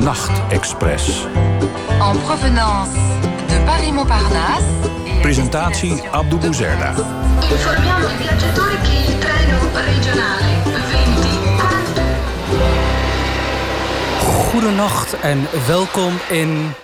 Nachtexpress. En provenance de Paris-Montparnasse. Presentatie Abdou Bouzerda. Informiamo i viaggiatori che il treno regionale 20 Goedenacht en welkom in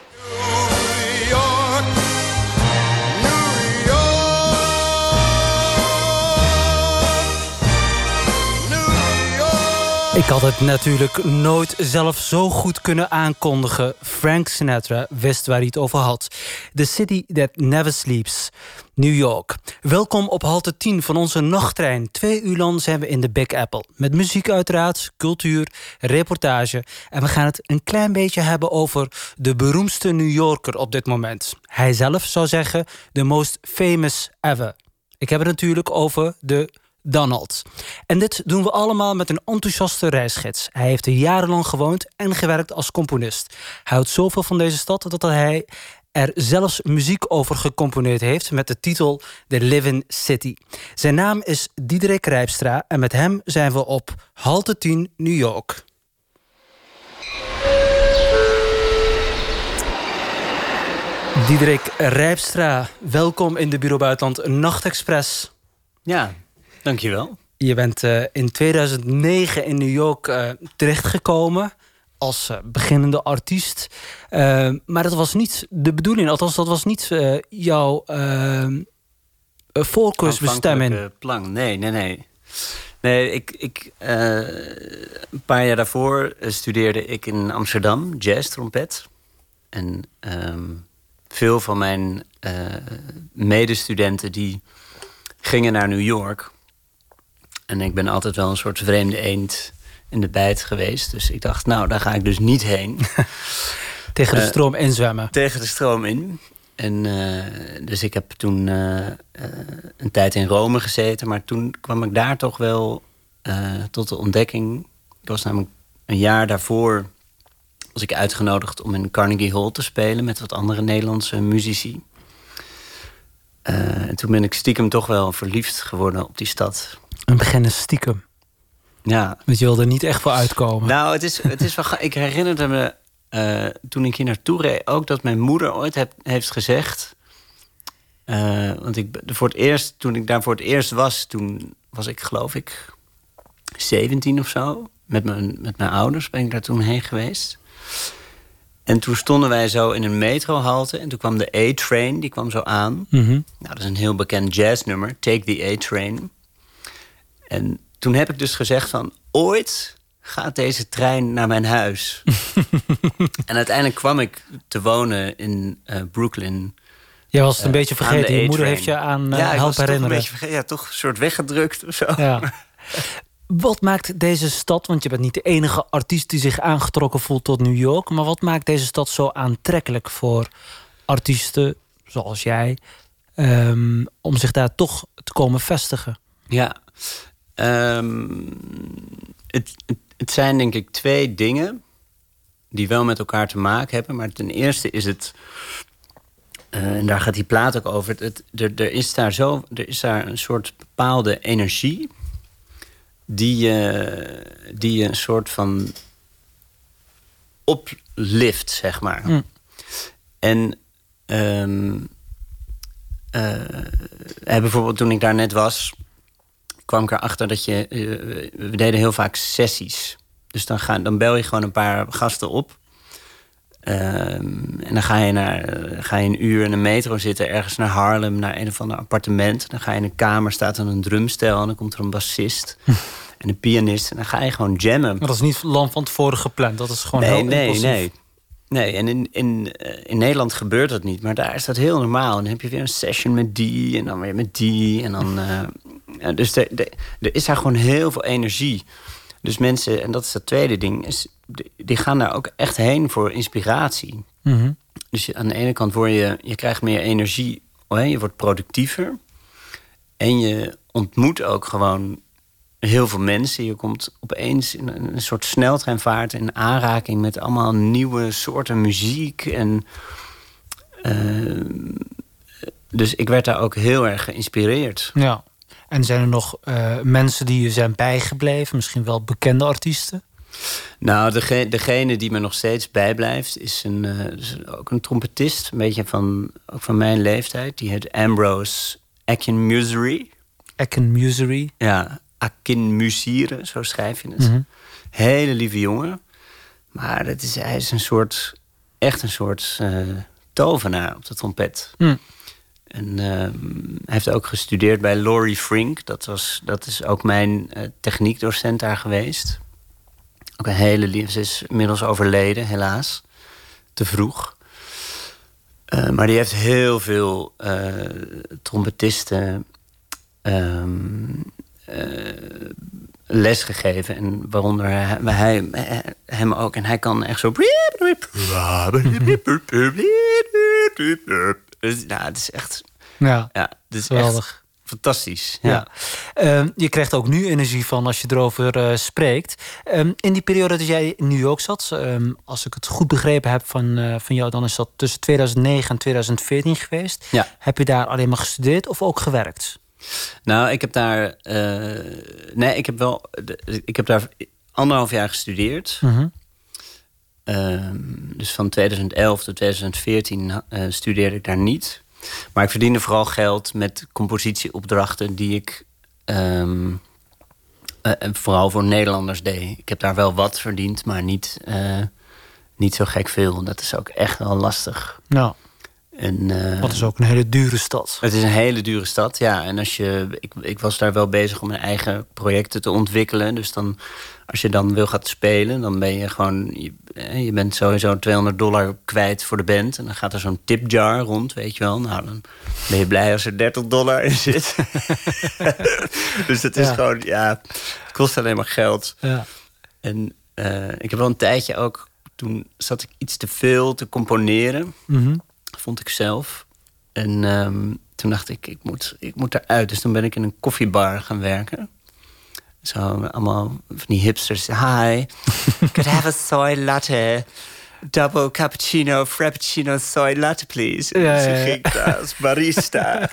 Ik had het natuurlijk nooit zelf zo goed kunnen aankondigen. Frank Sinatra wist waar hij het over had. The City That Never Sleeps, New York. Welkom op halte 10 van onze nachttrein. Twee uur lang zijn we in de Big Apple. Met muziek uiteraard, cultuur, reportage. En we gaan het een klein beetje hebben over de beroemdste New Yorker op dit moment. Hij zelf zou zeggen, the most famous ever. Ik heb het natuurlijk over de Donald. En dit doen we allemaal met een enthousiaste reisgids. Hij heeft er jarenlang gewoond en gewerkt als componist. Hij houdt zoveel van deze stad dat hij er zelfs muziek over gecomponeerd heeft met de titel The Living City. Zijn naam is Diederik Rijpstra en met hem zijn we op halte 10 New York. Diederik Rijpstra, welkom in de Bureau Buitenland Nachtexpress. Ja, Dankjewel. Je bent uh, in 2009 in New York uh, terechtgekomen als uh, beginnende artiest. maar dat was niet de bedoeling, althans dat was niet jouw voorkeursbestemming. plan, nee, nee, nee. Nee, ik, ik, een paar jaar daarvoor studeerde ik in Amsterdam jazz trompet. En um, veel van mijn medestudenten die gingen naar New York en ik ben altijd wel een soort vreemde eend in de bijt geweest. Dus ik dacht, nou, daar ga ik dus niet heen. tegen de eh, stroom inzwemmen. Tegen de stroom in. En uh, dus ik heb toen uh, een tijd in Rome gezeten. Maar toen kwam ik daar toch wel tot de ontdekking. Ik was namelijk een jaar daarvoor... was ik uitgenodigd om in Carnegie Hall te spelen... met wat andere Nederlandse muzici. en toen ben ik stiekem toch wel verliefd geworden op die stad. Een beginnen stiekem. Ja. Want je wilde er niet echt voor uitkomen. Nou, het is, het is wel... ik herinnerde me uh, toen ik hier naartoe reed... ook dat mijn moeder ooit heb, heeft gezegd... Uh, want ik, voor het eerst, toen ik daar voor het eerst was... toen was ik geloof ik 17 of zo. Met mijn, met mijn ouders ben ik daar toen heen geweest. En toen stonden wij zo in een metrohalte. En toen kwam de A-Train, die kwam zo aan. Mm Nou, dat is een heel bekend jazznummer. Take the A-Train. En toen heb ik dus gezegd van... ooit gaat deze trein naar mijn huis. en uiteindelijk kwam ik te wonen in uh, Brooklyn. Je was het een uh, beetje vergeten. Je moeder heeft je aan uh, ja, helpen herinneren. Toch een ja, toch een soort weggedrukt of zo. Ja. Wat maakt deze stad, want je bent niet de enige artiest die zich aangetrokken voelt tot New York, maar wat maakt deze stad zo aantrekkelijk voor artiesten zoals jij um, om zich daar toch te komen vestigen? Ja, Um, het, het, zijn denk ik twee dingen die wel met elkaar te maken hebben. Maar ten eerste is het, uh, en daar gaat die plaat ook over. Het, er, er, is daar zo, er is daar een soort bepaalde energie die, uh, die een soort van oplift, zeg maar. Mm. En um, uh, bijvoorbeeld toen ik daar net was kwam ik erachter dat je... Uh, we deden heel vaak sessies. Dus dan, ga, dan bel je gewoon een paar gasten op. Um, en dan ga je, naar, ga je een uur in een metro zitten... ergens naar Harlem, naar een of ander appartement. Dan ga je in een kamer, staat dan een drumstel... en dan komt er een bassist en een pianist. En dan ga je gewoon jammen. Maar dat is niet lang van tevoren gepland. Dat is gewoon nee, heel nee, impulsief. Nee, Nee, en in, in, in Nederland gebeurt dat niet. Maar daar is dat heel normaal. En dan heb je weer een session met die en dan weer met die. En dan, uh, dus er, er is daar gewoon heel veel energie. Dus mensen, en dat is het tweede ding, is, die gaan daar ook echt heen voor inspiratie. Mm -hmm. Dus aan de ene kant word je, je krijgt meer energie, je wordt productiever. En je ontmoet ook gewoon heel veel mensen. Je komt opeens in een soort sneltreinvaart in aanraking met allemaal nieuwe soorten muziek. En, uh, dus ik werd daar ook heel erg geïnspireerd. Ja. En zijn er nog uh, mensen die je zijn bijgebleven? Misschien wel bekende artiesten? Nou, degene, degene die me nog steeds bijblijft is, een, uh, is ook een trompetist, een beetje van, ook van mijn leeftijd. Die heet Ambrose Akin Musery. Akin Musery? Ja, Akin Musire, zo schrijf je het. Mhm. Hele lieve jongen. Maar het is, hij is een soort, echt een soort uh, tovenaar op de trompet. Mm. En uh, hij heeft ook gestudeerd bij Laurie Frink. Dat, was, dat is ook mijn uh, techniekdocent daar geweest. Ook een hele lieve. Ze is inmiddels overleden, helaas. Te vroeg. Uh, maar die heeft heel veel trompetisten um, les gegeven. En waaronder hij, hem ook. En hij kan echt zo. Dus, nou, het is echt. Ja, ja het is geweldig. Echt fantastisch. Ja. ja. Uh, je krijgt ook nu energie van als je erover uh, spreekt. Um, in die periode dat jij in New York zat, um, als ik het goed begrepen heb van, uh, van jou, dan is dat tussen 2009 en 2014 geweest. Ja. Heb je daar alleen maar gestudeerd of ook gewerkt? Nou, ik heb daar. nee, ik heb wel. Ik heb daar anderhalf jaar gestudeerd. Mm -hmm. Dus van 2011 tot 2014 studeerde ik daar niet. Maar ik verdiende vooral geld met compositieopdrachten die ik um, uh, vooral voor Nederlanders deed. Ik heb daar wel wat verdiend, maar niet, niet zo gek veel. Dat is ook echt wel lastig. Nou. En, uh, dat is ook een hele dure stad. Het is een hele dure stad, ja. En als je, ik, ik was daar wel bezig om mijn eigen projecten te ontwikkelen. Dus dan, als je dan wil gaan spelen, dan ben je gewoon... Je, je bent sowieso 200 dollar kwijt voor de band. En dan gaat er zo'n tipjar rond, weet je wel. Nou, dan ben je blij als er 30 dollar in zit. dus het is Ja. gewoon, ja... Het kost alleen maar geld. Ja. En uh, ik heb wel een tijdje ook... Toen zat ik iets te veel te componeren Mhm. Vond ik zelf. En um, toen dacht ik, ik moet, ik moet eruit. Dus toen ben ik in een koffiebar gaan werken. Zo, allemaal van die hipsters. Hi, could I have a soy latte? Double cappuccino, frappuccino, soy latte, please. Ja, ja, ik ja. ging daar als barista.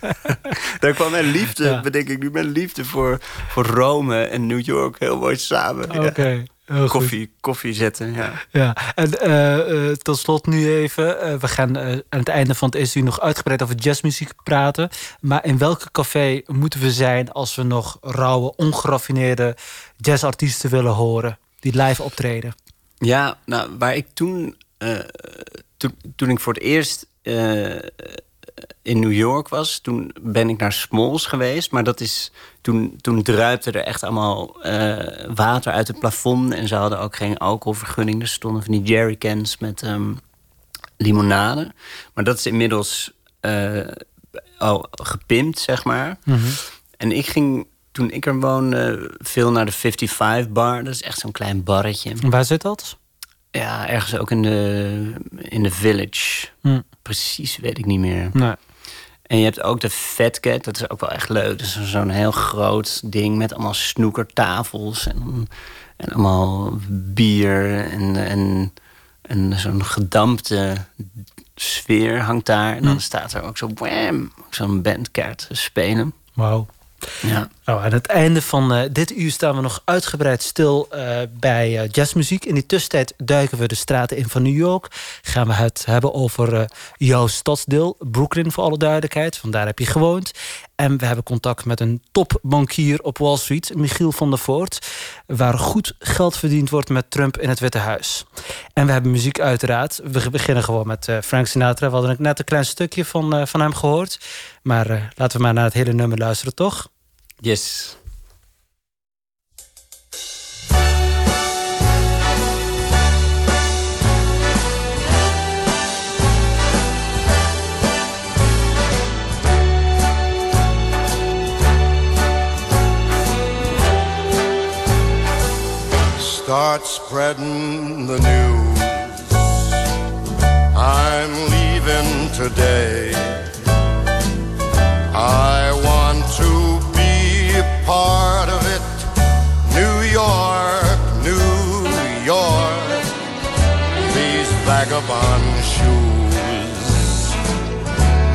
daar kwam mijn liefde, Ja. bedenk ik nu, mijn liefde voor, voor Rome en New York heel mooi samen. Oké. Heel goed. Koffie, koffie zetten, ja. Ja, en eh, eh, tot slot nu even. eh, we gaan aan het einde van het eerste uur nog uitgebreid over jazzmuziek praten. Maar in welke café moeten we zijn als we nog rauwe, ongeraffineerde jazzartiesten willen horen? Die live optreden. Ja, nou, waar ik toen, toen, toen ik voor het eerst in New York was, toen ben ik naar Smalls geweest. Maar dat is, toen, toen druipte er echt allemaal eh, water uit het plafond. En ze hadden ook geen alcoholvergunning. Er stonden van die jerrycans met ehm, limonade. Maar dat is inmiddels eh, al gepimpt, zeg maar. En ik ging, toen ik er woonde, veel naar de 55 bar. Dat is echt zo'n klein barretje. Waar zit dat? Ja, ergens ook in de, in de village. Hm. Precies weet ik niet meer. Nee. En je hebt ook de Fat Cat, dat is ook wel echt leuk. Dat is zo'n heel groot ding met allemaal snoekertafels en, en allemaal bier en, en, en zo'n gedampte sfeer hangt daar. En dan Hm. staat er ook zo wham, zo'n bandkaart spelen. Wauw. Ja. Nou, aan het einde van eh, dit uur staan we nog uitgebreid stil eh, bij eh, jazzmuziek. In die tussentijd duiken we de straten in van New York. Gaan we het hebben over jouw stadsdeel, Brooklyn voor alle duidelijkheid. Vandaar heb je gewoond. En we hebben contact met een topbankier op Wall Street, Michiel van der Voort. Waar goed geld verdiend wordt met Trump in het Witte Huis. En we hebben muziek uiteraard. We beginnen gewoon met Frank Sinatra. We hadden net een klein stukje van, van hem gehoord. Maar laten we maar naar het hele nummer luisteren, toch? Yes. Start spreading the news. I'm leaving today. I want part of it. New York, New York. These vagabond shoes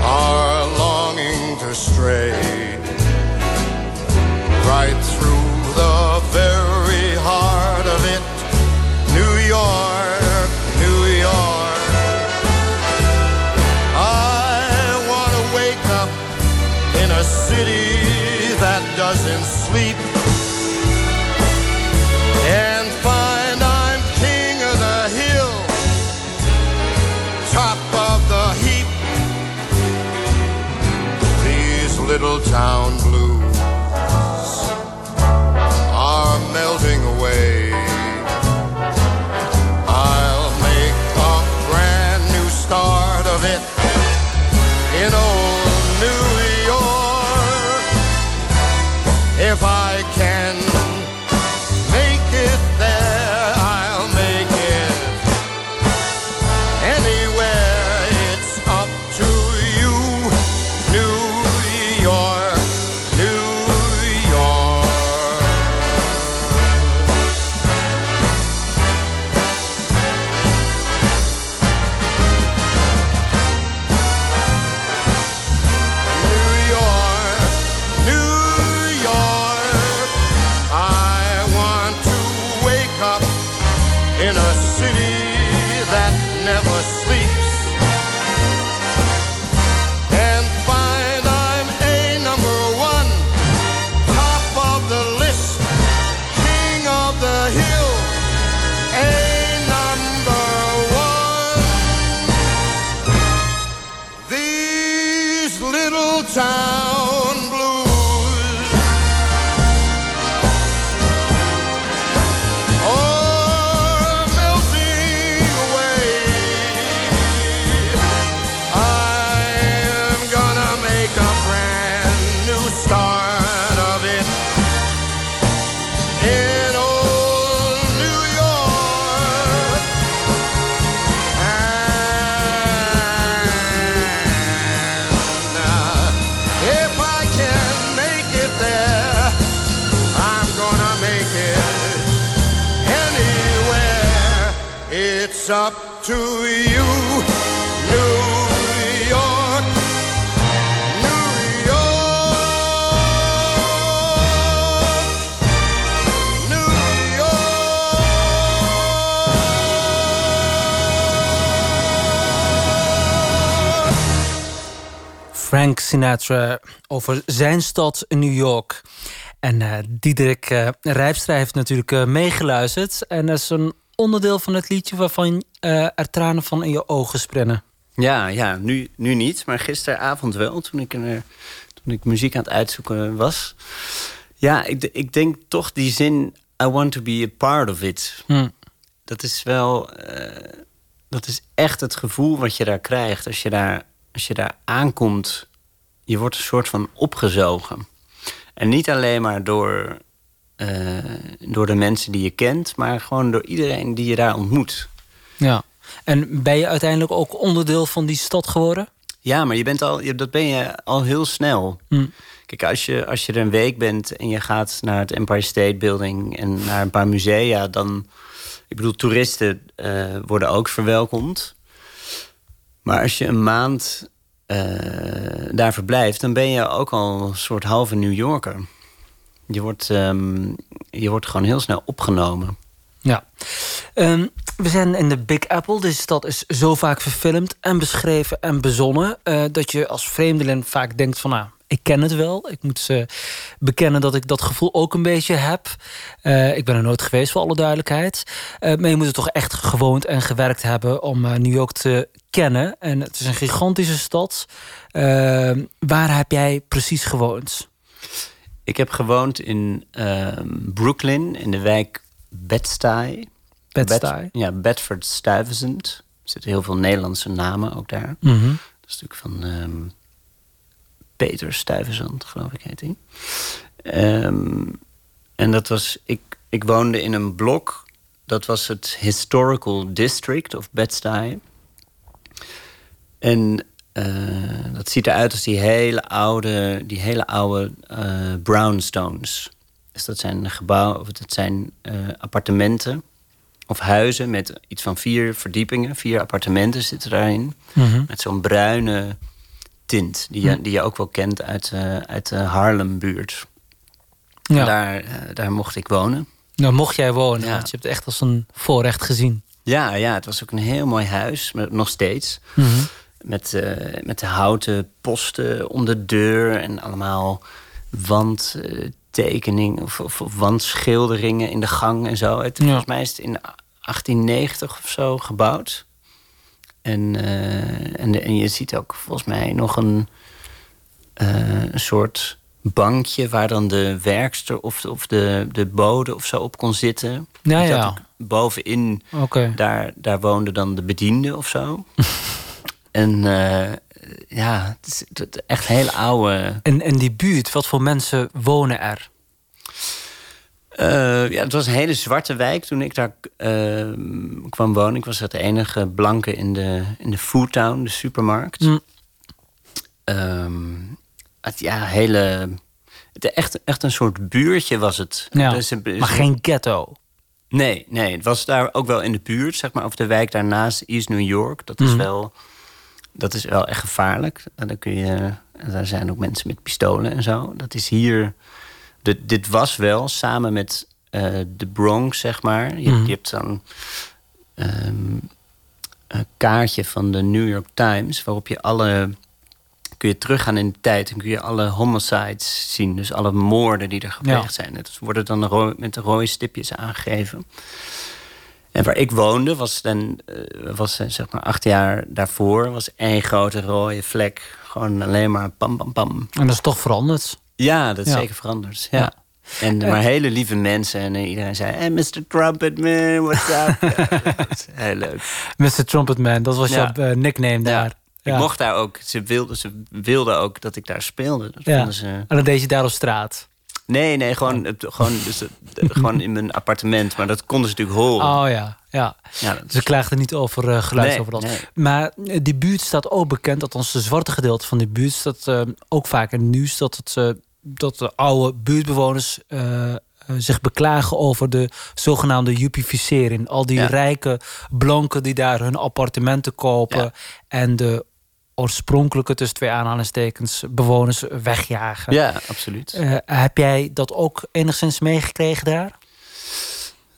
are longing to stray right sleep Frank Sinatra over zijn stad New York. En eh Diederik eh Rijpstra heeft natuurlijk eh, meegeluisterd. En dat is een onderdeel van het liedje waarvan er tranen van in je ogen sprennen. Ja, ja nu, nu niet, maar gisteravond wel, toen ik, toen ik muziek aan het uitzoeken was. Ja, ik, ik denk toch die zin, I want to be a part of it. Hm. Dat is wel, dat is echt het gevoel wat je daar krijgt als je daar, als je daar aankomt. Je wordt een soort van opgezogen. En niet alleen maar door, eh, door de mensen die je kent, maar gewoon door iedereen die je daar ontmoet. Ja. En ben je uiteindelijk ook onderdeel van die stad geworden? Ja, maar je bent al, je- dat ben je al heel snel. Hm. Kijk, als je, als je er een week bent en je gaat naar het Empire State Building en naar een paar musea, dan. Ik bedoel, toeristen eh, worden ook verwelkomd. Maar als je een maand eh, daar verblijft, dan ben je ook al een soort halve New Yorker. Je wordt, ehm, je wordt gewoon heel snel opgenomen. Ja. Ehm, we zijn in de Big Apple. Deze stad is zo vaak verfilmd en beschreven en bezonnen... eh, dat je als vreemdeling vaak denkt van... nou, ik ken het wel. Ik moet ze bekennen dat ik dat gevoel ook een beetje heb. Eh, ik ben er nooit geweest, voor alle duidelijkheid. Eh, maar je moet er toch echt gewoond en gewerkt hebben... om eh, New York te kennen. En het is een gigantische stad. Eh, waar heb jij precies gewoond? Ik heb gewoond in ehm, Brooklyn, in de wijk Bed-Stuy. Bed-Stuy. Bed- ja, Bedford Stuyvesant. Er zitten heel veel Nederlandse namen ook daar. Mhm. Dat is natuurlijk van ehm, Peter Stuyvesant, geloof ik heet hij. Ehm, en dat was, ik, ik woonde in een blok. Dat was het Historical District of Bed-Stuy. En eh, dat ziet eruit als die hele oude, die hele oude eh, brownstones. Dus dat zijn gebouwen, of dat zijn eh, appartementen of huizen met iets van vier verdiepingen. Vier appartementen zitten daarin. Mhm. Met zo'n bruine tint, die je, die je ook wel kent uit, uit de Haarlembuurt. Ja. Daar, daar mocht ik wonen. Nou, mocht jij wonen, Ja. want je hebt het echt als een voorrecht gezien. Ja, ja, het was ook een heel mooi huis, maar nog steeds. Mhm. Met, eh, met de houten posten om de deur en allemaal wandtekeningen of, of, of wandschilderingen in de gang en zo. Het, Ja. Volgens mij is het in 1890 of zo gebouwd. En, eh, en, de- en je ziet ook volgens mij nog een, eh, een soort bankje waar dan de werkster of, of de, de bode of zo op kon zitten. Ja, ja. Bovenin, Oké. daar, daar woonde dan de bediende of zo. en eh, ja, het is het- echt hele oude. En, en die buurt, wat voor mensen wonen er? Eh, ja, het was een hele zwarte wijk toen ik daar eh, kwam wonen. Ik was de enige blanke in de, in de Foodtown, de supermarkt. Hm. Ehm, het, ja, hele. Het, echt, echt een soort buurtje was het. Ja, Dus maar geen ghetto. Nee, nee, het was daar ook wel in de buurt, zeg maar, of de wijk daarnaast, East New York. Dat is, Mhm. wel, dat is wel echt gevaarlijk. En dan kun je, en daar zijn ook mensen met pistolen en zo. Dat is hier. Dit, dit was wel samen met eh, de Bronx, zeg maar. Je, Mhm. je hebt zo'n ehm, een kaartje van de New York Times, waarop je alle. Kun je teruggaan in de tijd en kun je alle homicides zien. Dus alle moorden die er gepleegd zijn. Dat worden dan met de rode stipjes aangegeven. En waar ik woonde, was, dan, eh, was eh, zeg maar acht jaar daarvoor, was één grote rode vlek. Gewoon alleen maar pam, pam, pam. En dat is toch veranderd. Ja, dat is Ja. zeker veranderd. Ja. Ja. En maar hele lieve mensen. En eh, iedereen zei, hey, Mr. Trumpet man, what's up? ja, heel leuk. Mr. Trumpetman, dat was Ja. jouw nickname daar. Ik mocht daar ook, ze wilden, ze wilden ook dat ik daar speelde. Dat Ja. ze... En dan deed je daar op straat. Nee, nee, gewoon, het, gewoon, dus, gewoon in mijn appartement. Maar dat konden ze natuurlijk horen. Oh ja, ja. Ja, dat ze klaagden niet over eh geluidsoverlast. Nee, nee. Maar eh, die buurt staat ook bekend, althans de zwarte gedeelte van die buurt staat eh, ook vaak in het nieuws dat, het, dat de oude buurtbewoners zich beklagen over de zogenaamde jupificering. Al die Ja. rijke blanken die daar hun appartementen kopen Ja. en de oorspronkelijke, tussen twee aanhalingstekens, bewoners wegjagen. ja, absoluut. Eh, heb jij dat ook enigszins meegekregen daar?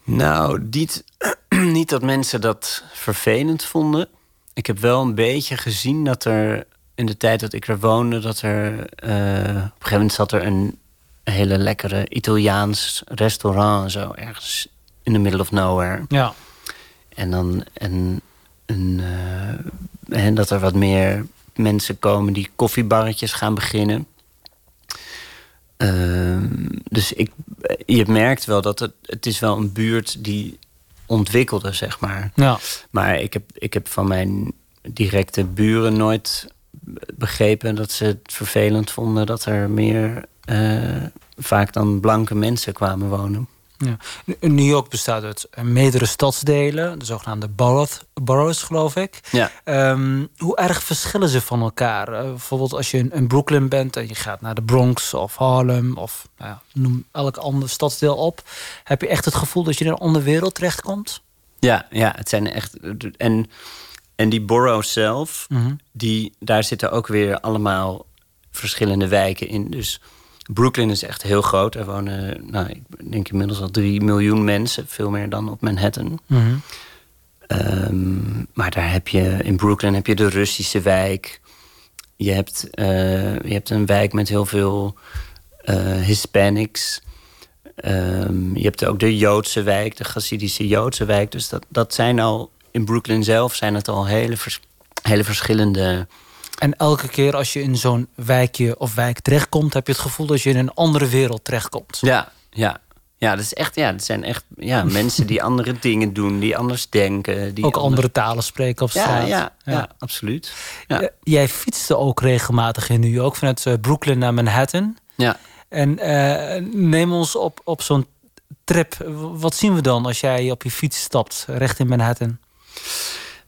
Nou, niet, niet dat mensen dat vervelend vonden. Ik heb wel een beetje gezien dat er in de tijd dat ik er woonde, dat er eh, op een gegeven moment zat er een hele lekkere Italiaans restaurant en zo ergens in the middle of nowhere. Ja. En dan en, een, eh, en dat er wat meer mensen komen die koffiebarretjes gaan beginnen. Ehm, dus ik, je merkt wel dat het, het is wel een buurt die ontwikkelde, zeg maar. Ja. Maar ik heb, ik heb van mijn directe buren nooit begrepen dat ze het vervelend vonden dat er meer eh, vaak dan blanke mensen kwamen wonen. Ja. New York bestaat uit meerdere stadsdelen, de zogenaamde borough, boroughs, geloof ik. Ja. Ehm, hoe erg verschillen ze van elkaar? Eh, bijvoorbeeld als je in, in Brooklyn bent en je gaat naar de Bronx of Harlem of nou ja, noem elk ander stadsdeel op, heb je echt het gevoel dat je in een andere wereld terechtkomt? Ja, ja, het zijn echt. En, en die borough zelf, Mhm. die, daar zitten ook weer allemaal verschillende wijken in. Dus Brooklyn is echt heel groot. Er wonen, nou, ik denk inmiddels al drie miljoen mensen, veel meer dan op Manhattan. Mhm. Ehm, maar daar heb je in Brooklyn heb je de Russische wijk. Je hebt, eh, je hebt een wijk met heel veel eh, Hispanics. Ehm, je hebt ook de Joodse wijk, de Hasidische Joodse wijk. Dus dat, dat zijn al in Brooklyn zelf zijn het al hele, vers- hele verschillende. En elke keer als je in zo'n wijkje of wijk terechtkomt, heb je het gevoel dat je in een andere wereld terechtkomt. Ja, ja. Ja, dat is echt, ja, het zijn echt ja, mensen die andere dingen doen, die anders denken. Die ook ander- andere talen spreken op Ja, straat. ja, ja, absoluut. Ja. Eh, Jij fietste ook regelmatig in New York vanuit eh, Brooklyn naar Manhattan. ja. En eh, neem ons op, op zo'n trip. Wat zien we dan als jij op je fiets stapt richting Manhattan?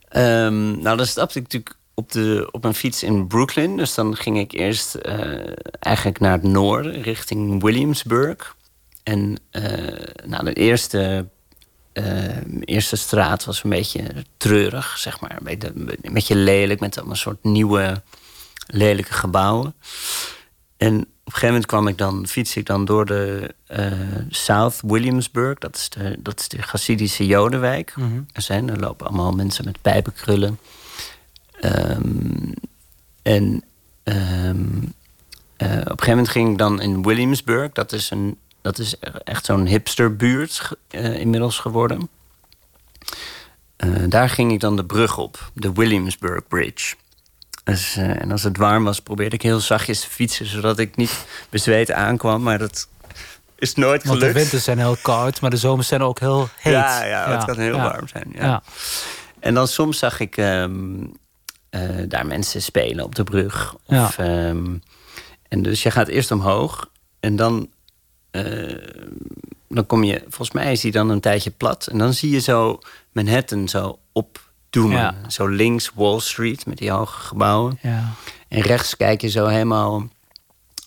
Ehm, nou, dan stapte ik natuurlijk op, de, op een fiets in Brooklyn. Dus dan ging ik eerst eh, eigenlijk naar het noorden, richting Williamsburg. En eh, nou, de eerste, eh, eerste straat was een beetje treurig, zeg maar. Een beetje, lelijk, met allemaal soort nieuwe, lelijke gebouwen. En op een gegeven moment kwam ik dan, fiets ik dan door de South Williamsburg. Dat is de, dat is de Hasidische Jodenwijk. Er zijn, er lopen allemaal mensen met pijpenkrullen. Ehm, en ehm, eh, op een gegeven moment ging ik dan in Williamsburg. Dat is, een, dat is echt zo'n hipsterbuurt eh, inmiddels geworden. Eh, daar ging ik dan de brug op, de Williamsburg Bridge. Dus, en als het warm was, probeerde ik heel zachtjes te fietsen... zodat ik niet bezweet aankwam, maar dat is nooit Want de gelukt. winters zijn heel koud, maar de zomers zijn ook heel heet. Ja, ja, het kan heel ja. warm zijn. Ja. En dan soms zag ik ehm, eh, daar mensen spelen op de brug. Ja. Of, ehm, en dus je gaat eerst omhoog en dan, eh, dan kom je, volgens mij is die dan een tijdje plat. En dan zie je zo Manhattan zo opdoemen. Ja. Zo links Wall Street met die hoge gebouwen. Ja. En rechts kijk je zo helemaal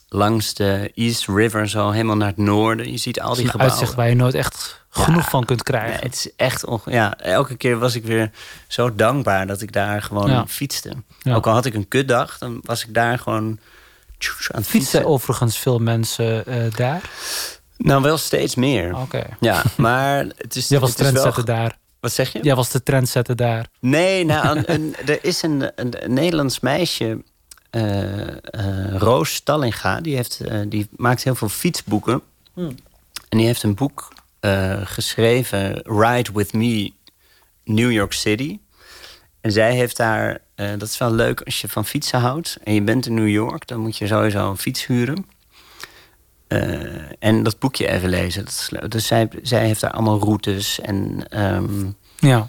langs de East River, zo helemaal naar het noorden. Je ziet al die gebouwen. uitzicht waar je nooit echt genoeg Ja. van kunt krijgen. Nee, het is echt onge- ja, elke keer was ik weer zo dankbaar dat ik daar gewoon Ja. fietste. Ja. Ook al had ik een kutdag, dan was ik daar gewoon tjoes, aan het fietsen. Fietsen overigens veel mensen eh, daar? Nou, wel steeds meer. Oké. Ja, maar het is. Jij was het is wel- trendsetter daar. Wat zeg je? Jij was de trendsetter daar. Nee, nou, een, een- er is een, een, een Nederlands meisje, eh, eh, Roos Stallinga, die, heeft, die maakt heel veel fietsboeken. En die heeft een boek eh, geschreven, Ride With Me, New York City. En zij heeft daar, eh, dat is wel leuk als je van fietsen houdt en je bent in New York, dan moet je sowieso een fiets huren. Eh, en dat boekje even lezen. Dat is leuk. Dus zij, zij heeft daar allemaal routes en ehm, Ja.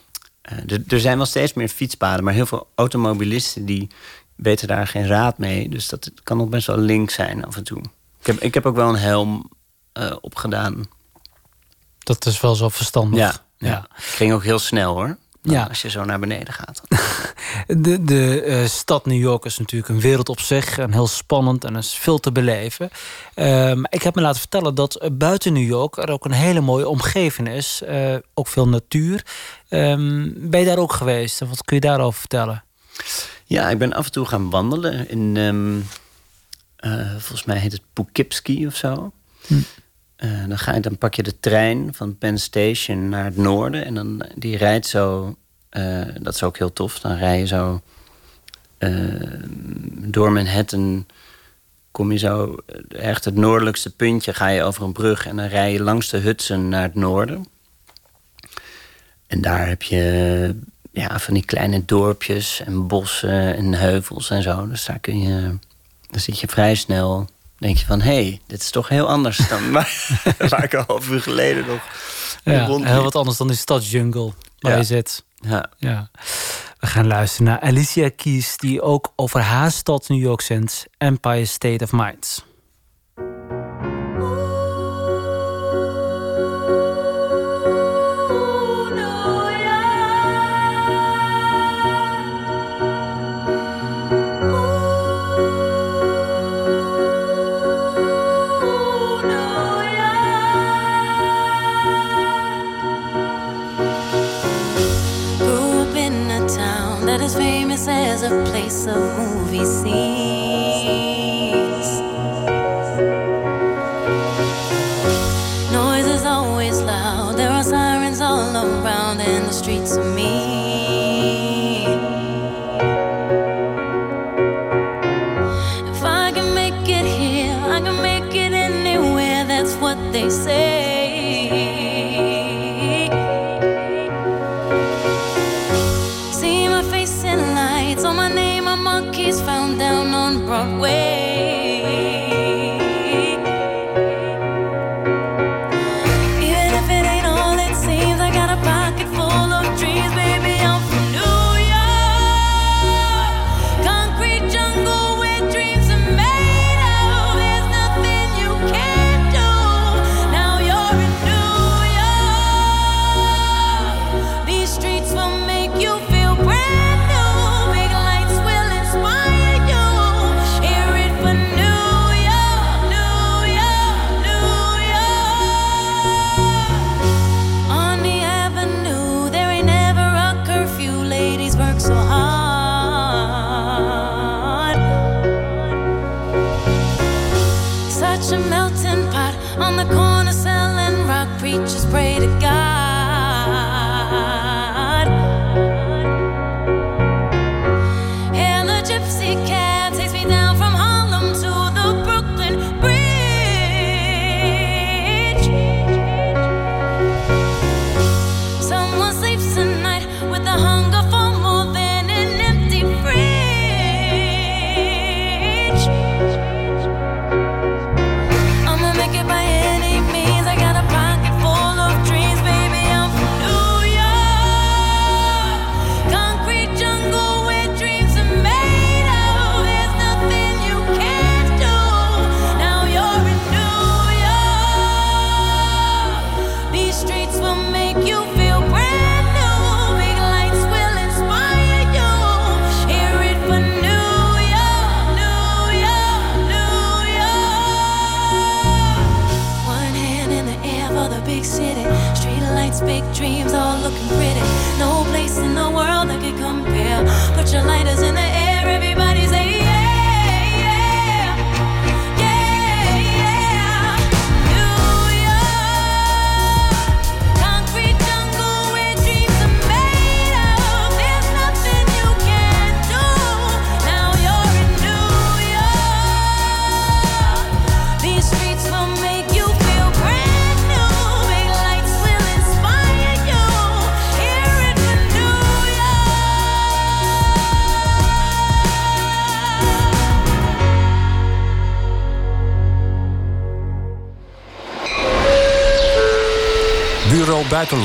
er- zijn wel steeds meer fietspaden, maar heel veel automobilisten die weten daar geen raad mee. Dus dat kan nog best wel link zijn af en toe. Ik heb, ik heb ook wel een helm eh, opgedaan. Dat is wel zo verstandig. Ja, ja. ging ook heel snel hoor. Ja. Als je zo naar beneden gaat. De, de eh, stad New York is natuurlijk een wereld op zich. En heel spannend en is veel te beleven. Ehm, ik heb me laten vertellen dat eh, buiten New York... er ook een hele mooie omgeving is. Eh, ook veel natuur. Ehm, ben je daar ook geweest? En wat kun je daarover vertellen? Ja, ik ben af en toe gaan wandelen in, ehm, eh, volgens mij heet het Poughkeepsie of zo. Eh, dan, ga je, dan pak je de trein van Penn Station naar het noorden en dan die rijdt zo, eh, dat is ook heel tof. Dan rij je zo eh, door Manhattan, kom je zo echt het noordelijkste puntje, ga je over een brug en dan rij je langs de Hudson naar het noorden. En daar heb je ja, van die kleine dorpjes en bossen en heuvels en zo. Dus daar kun je, zit je vrij snel, denk je van, hé, hey, dit is toch heel anders dan waar, ik een half uur geleden nog Ja, rondliep. heel wat anders dan die stadsjungle waar Ja. je zit. Ja. Ja. We gaan luisteren naar Alicia Keys... die ook over haar stad New York zingt. Empire State of Mind. Famous as a place of movie scenes.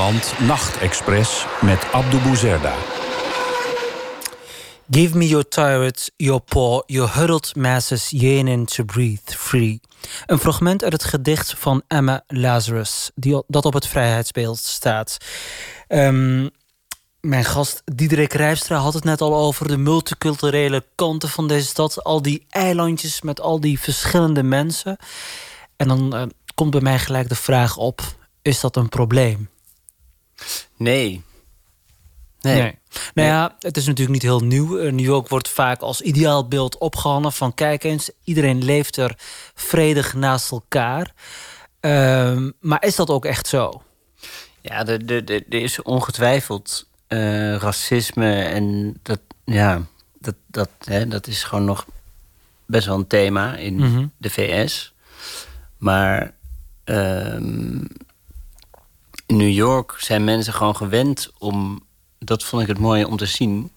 Buitenland Nachtexpress met Abdou Bouzerda. Give me your turret, your paw, your huddled masses yearning to breathe free. Een fragment uit het gedicht van Emma Lazarus, die, dat op het vrijheidsbeeld staat. Ehm, mijn gast Diederik Rijpstra had het net al over de multiculturele kanten van deze stad. Al die eilandjes met al die verschillende mensen. En dan eh, komt bij mij gelijk de vraag op: is dat een probleem? Nee. Nee. Nou ja, het is natuurlijk niet heel nieuw. Eh, New York wordt vaak als ideaalbeeld opgehangen van kijk eens, iedereen leeft er vredig naast elkaar. Ehm, maar is dat ook echt zo? Ja, er, er, er is ongetwijfeld eh, racisme en dat, ja, dat, dat, hè, dat is gewoon nog best wel een thema in Mhm. de VS. Maar ehm, in New York zijn mensen gewoon gewend om, dat vond ik het mooie om te zien,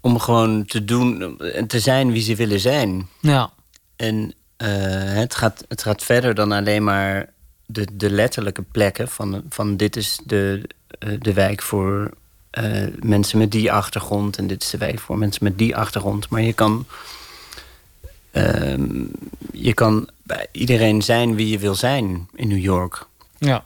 om gewoon te doen en te zijn wie ze willen zijn. Ja, En eh, het, gaat, het gaat verder dan alleen maar de, de letterlijke plekken. Van, van dit is de, eh, de wijk voor eh, mensen met die achtergrond. En dit is de wijk voor mensen met die achtergrond. Maar je kan, ehm, je kan bij iedereen zijn wie je wil zijn in New York. ja.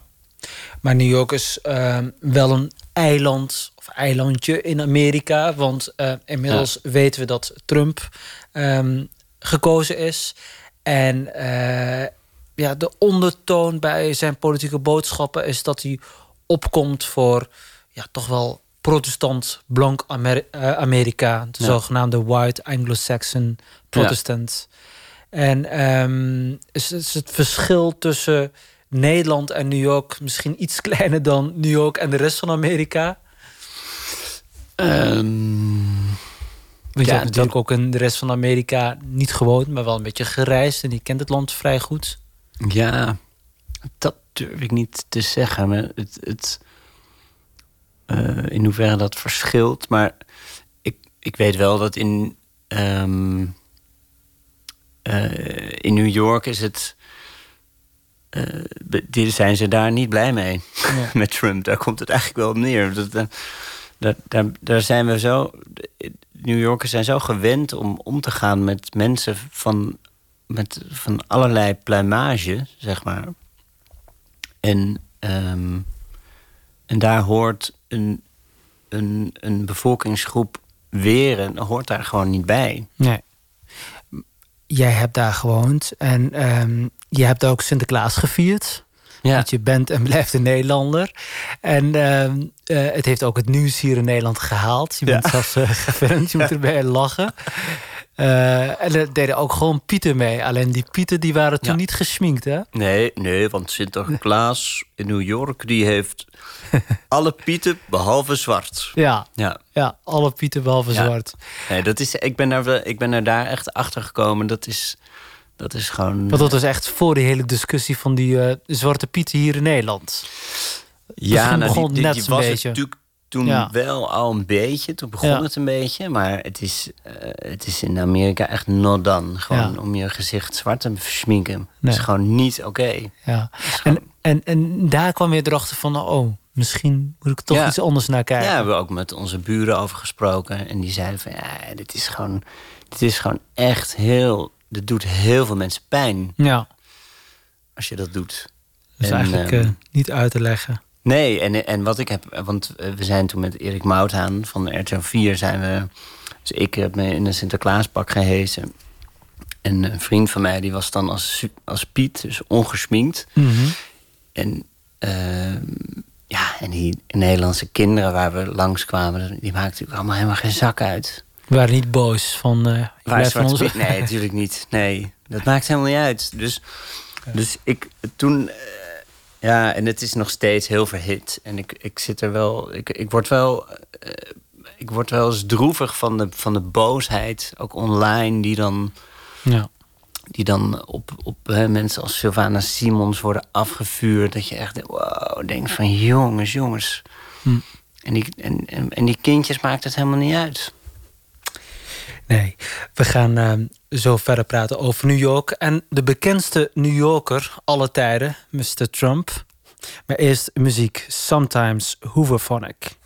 Maar New York is ehm, wel een eiland of eilandje in Amerika. Want eh, inmiddels weten we dat Trump ehm, gekozen is. En eh, ja, de ondertoon bij zijn politieke boodschappen is dat hij opkomt voor ja, toch wel protestant blank Amer- eh, Amerika. De Ja. zogenaamde white Anglo-Saxon protestant. En ehm, is, is het verschil tussen Nederland en New York misschien iets kleiner dan New York en de rest van Amerika? Ehm, Want je Ja, hebt natuurlijk ook in de rest van Amerika niet gewoond, maar wel een beetje gereisd en die kent het land vrij goed. Ja, dat durf ik niet te zeggen. Maar het, het, eh, in hoeverre dat verschilt. Maar ik, ik weet wel dat in, ehm, eh, in New York is het. Die zijn ze daar niet blij mee Ja. met Trump. Daar komt het eigenlijk wel op neer. Dat, eh, daar, daar, daar zijn we zo. New Yorkers zijn zo gewend om om te gaan met mensen van, met, van allerlei pluimage, zeg maar. En, ehm, en daar hoort een, een, een bevolkingsgroep weren, hoort daar gewoon niet bij. Nee. Jij hebt daar gewoond en ehm, je hebt ook Sinterklaas gevierd. Ja, Want je bent en blijft een Nederlander. En ehm, eh, het heeft ook het nieuws hier in Nederland gehaald. Je bent Ja. zelfs uh, gefilmd, je moet erbij lachen. Eh, en er deden ook gewoon pieten mee. Alleen die pieten die waren toen Ja. niet geschminkt, hè? nee, nee, want Sinterklaas in New York die heeft alle pieten behalve zwart. Ja, Ja, ja alle pieten behalve Ja. zwart. nee, dat is, ik, ben daar, ik ben er daar echt achter gekomen. Dat is, dat is gewoon. Want dat was echt voor die hele discussie van die eh, zwarte pieten hier in Nederland. Ja, nou, die, die, die was natuurlijk toen Ja. wel al een beetje. Toen begon Ja. het een beetje. Maar het is, eh, het is in Amerika echt not done. Gewoon Ja. om je gezicht zwart te schminken. Dat is gewoon niet oké. Ja. is gewoon- En, en, en daar kwam je erachter van, oh, misschien moet ik toch Ja. iets anders naar Ja, kijken. hebben we ook met onze buren over gesproken. En die zeiden van, ja, dit is gewoon, dit is gewoon echt heel... Dit doet heel veel mensen pijn Ja, als je dat doet. dus En, eigenlijk ehm, eh, niet uit te leggen. Nee, en, en wat ik heb... Want eh, we zijn toen met Erik Mouthaan van RTL 4 zijn we... Dus ik heb me in een Sinterklaaspak gehezen. En een vriend van mij die was dan als, als Piet, dus ongesminkt. Mhm. En... Ehm, ja, en die Nederlandse kinderen waar we langskwamen... die maakten natuurlijk allemaal helemaal geen zak uit. We waren niet boos van... Uh, waar van ons... Nee, natuurlijk niet. Nee, dat maakt helemaal niet uit. Dus, dus ik, toen eh, ja, en het is nog steeds heel verhit. En ik, ik zit er wel. Ik, ik word wel. Eh, ik word wel eens droevig van de, van de boosheid, ook online, die dan. Ja. Die dan op, op mensen als Sylvana Simons worden afgevuurd. Dat je echt wow, denkt van jongens, jongens. Hm. En, die, en, en, en die kindjes maakt het helemaal niet uit. Nee, we gaan ehm, zo verder praten over New York. En de bekendste New Yorker alle tijden, Mr. Trump. Maar eerst muziek, Sometimes Hooverphonic.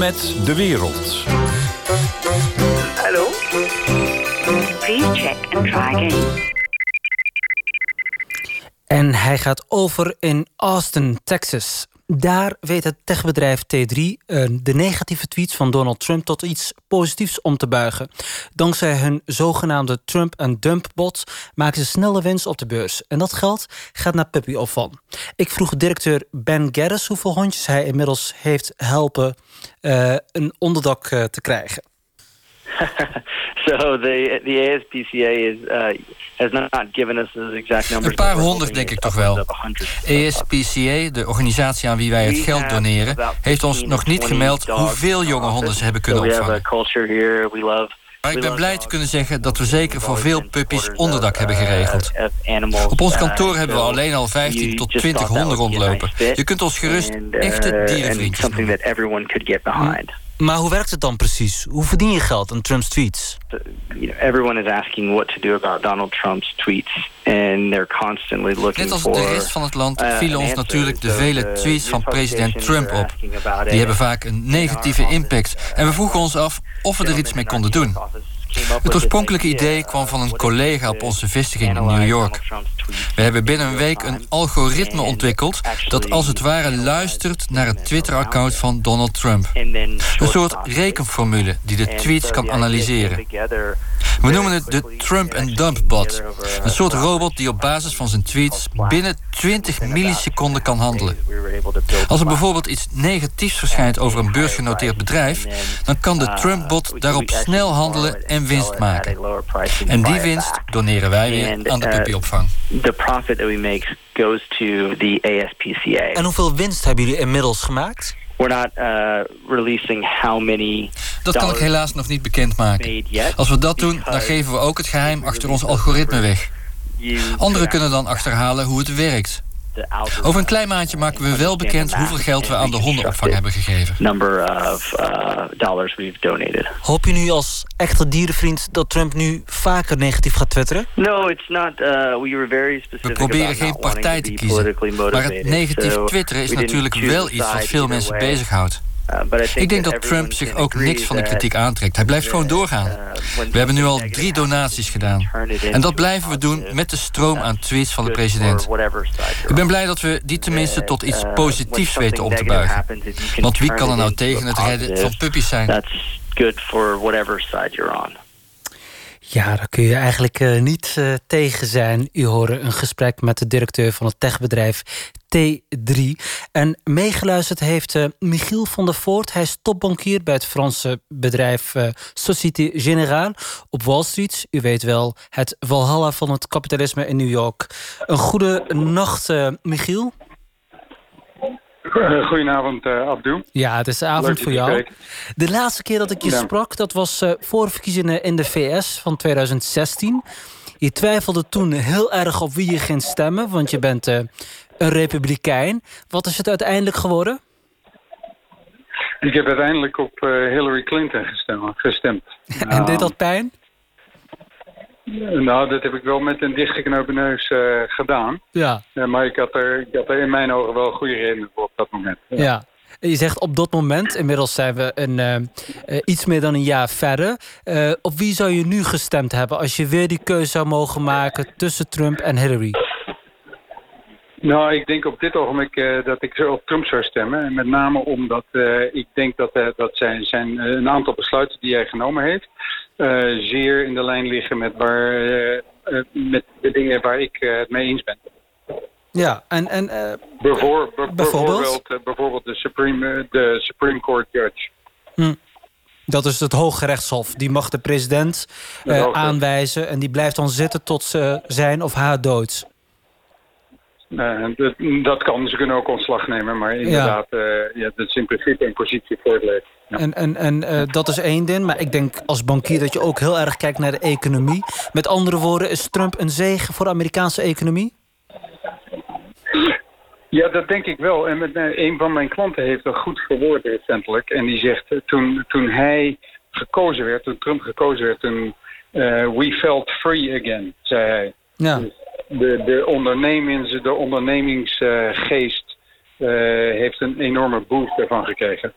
met de wereld. Hallo? Please check and try again. En hij gaat over in Austin, Texas daar weet het techbedrijf T3 eh, de negatieve tweets van Donald Trump tot iets positiefs om te buigen. Dankzij hun zogenaamde Trump and Dump bot maken ze snelle winst op de beurs. En dat geld gaat naar puppyopvang. Ik vroeg directeur Ben Gerris hoeveel hondjes hij inmiddels heeft helpen eh, een onderdak eh, te krijgen. so the the ASPCA is uh, has not given us the exact numbers. Een paar honderd denk ik toch wel. ASPCA, de organisatie aan wie wij het geld doneren, heeft ons nog niet gemeld hoeveel jonge honden ze hebben kunnen opvangen. love. Maar ik ben blij te kunnen zeggen dat we zeker voor veel puppies onderdak hebben geregeld. uh, animals. Op ons Uh, kantoor hebben we alleen al 15 tot 20 honden rondlopen. Je kunt ons gerust uh, echte and dierenvriendjes noemen. Maar hoe werkt het dan precies? Hoe verdien je geld aan Trumps tweets? Everyone is asking what to do about Donald Trump's tweets, and they're constantly looking Net als de rest van het land uh, vielen ons natuurlijk de vele tweets van president Trump op. Die hebben vaak een negatieve impact. En we vroegen ons af of we er iets mee konden doen. Het oorspronkelijke idee kwam van een collega op onze vestiging in New York. We hebben binnen een week een algoritme ontwikkeld dat als het ware luistert naar het Twitter-account van Donald Trump. Een soort rekenformule die de tweets kan analyseren. We noemen het de Trump and Dump bot. Een soort robot die op basis van zijn tweets binnen 20 milliseconden kan handelen. Als er bijvoorbeeld iets negatiefs verschijnt over een beursgenoteerd bedrijf, dan kan de Trump-bot daarop snel handelen en winst maken. En die winst doneren wij weer aan de puppyopvang. The profit that we make goes to the ASPCA. En hoeveel winst hebben jullie inmiddels gemaakt? We're not uh, releasing how many. Dat kan ik helaas nog niet bekendmaken. Als we dat doen, dan geven we ook het geheim achter ons algoritme weg. Anderen kunnen dan achterhalen hoe het werkt. Over een klein maandje maken we wel bekend hoeveel geld we aan de hondenopvang hebben gegeven. number of uh, dollars we've donated. Hoop je nu als echte dierenvriend dat Trump nu vaker negatief gaat twitteren? No, it's not. Uh, we were very specific We proberen geen partij te kiezen. Maar het negatief twitteren is natuurlijk wel iets wat veel mensen bezighoudt. Uh, Ik denk dat Trump zich ook niks van de kritiek aantrekt. Hij blijft gewoon doorgaan. uh, We hebben nu al drie donaties gedaan. En dat blijven we doen met de stroom aan tweets van de president. Ik ben blij dat we die tenminste tot iets Uh, positiefs weten om te buigen. Want wie kan er nou tegen het redden van puppies zijn? That's good for whatever side you're on. Ja, daar kun je eigenlijk eh, niet eh, tegen zijn. U hoorde een gesprek met de directeur van het techbedrijf T3. En meegeluisterd heeft eh, Michiel van der Voort. Hij is topbankier bij het Franse bedrijf eh, Société Générale op Wall Street. U weet wel, het walhalla van het kapitalisme in New York. Een goede nacht, eh, Michiel. Goedenavond, eh Abdou. Ja, het is de avond Leuk voor jou. De laatste keer dat ik je Ja. sprak, dat was voor verkiezingen in de VS van 2016. Je twijfelde toen heel erg op wie je ging stemmen, want je bent een republikein. Wat is het uiteindelijk geworden? Ik heb uiteindelijk op eh, Hillary Clinton gestemd. gestemd. en deed dat pijn? Eh, nou, dat heb ik wel met een dichtgeknopen neus eh, gedaan. Ja, maar ik had, er, ik had er in mijn ogen wel goede redenen voor op dat moment. ja. Je zegt op dat moment, inmiddels zijn we een, iets meer dan een jaar verder. Op wie zou je nu gestemd hebben als je weer die keuze zou mogen maken tussen Trump en Hillary? Nou, ik denk op dit ogenblik eh, dat ik op Trump zou stemmen. En met name omdat eh, ik denk dat, eh, dat zijn, zijn een aantal besluiten die hij genomen heeft... zeer in de lijn liggen met, waar, met de dingen waar ik het mee eens ben. Ja, en, en Bijvoor- bij- Bijvoorbeeld? bijvoorbeeld, bijvoorbeeld de, Supreme, de Supreme Court Judge. Dat is het Hoge Rechtshof. Die mag de president aanwijzen en die blijft dan zitten tot ze zijn of haar dood. Eh, dat, kan, ze kunnen ook ontslag nemen, maar inderdaad, eh, ja, dat is in principe een positie voor het leven. Ja. En, en, en eh, dat is één ding, maar ik denk als bankier dat je ook heel erg kijkt naar de economie. Met andere woorden, is Trump een zegen voor de Amerikaanse economie? Ja, dat denk ik wel. En met, een van mijn klanten heeft dat goed verwoord recentelijk. En die zegt, toen, toen hij gekozen werd, toen Trump gekozen werd, toen we felt free again, zei hij. Ja. De, de, ondernemings, de ondernemingsgeest eh, heeft een enorme boost ervan gekregen.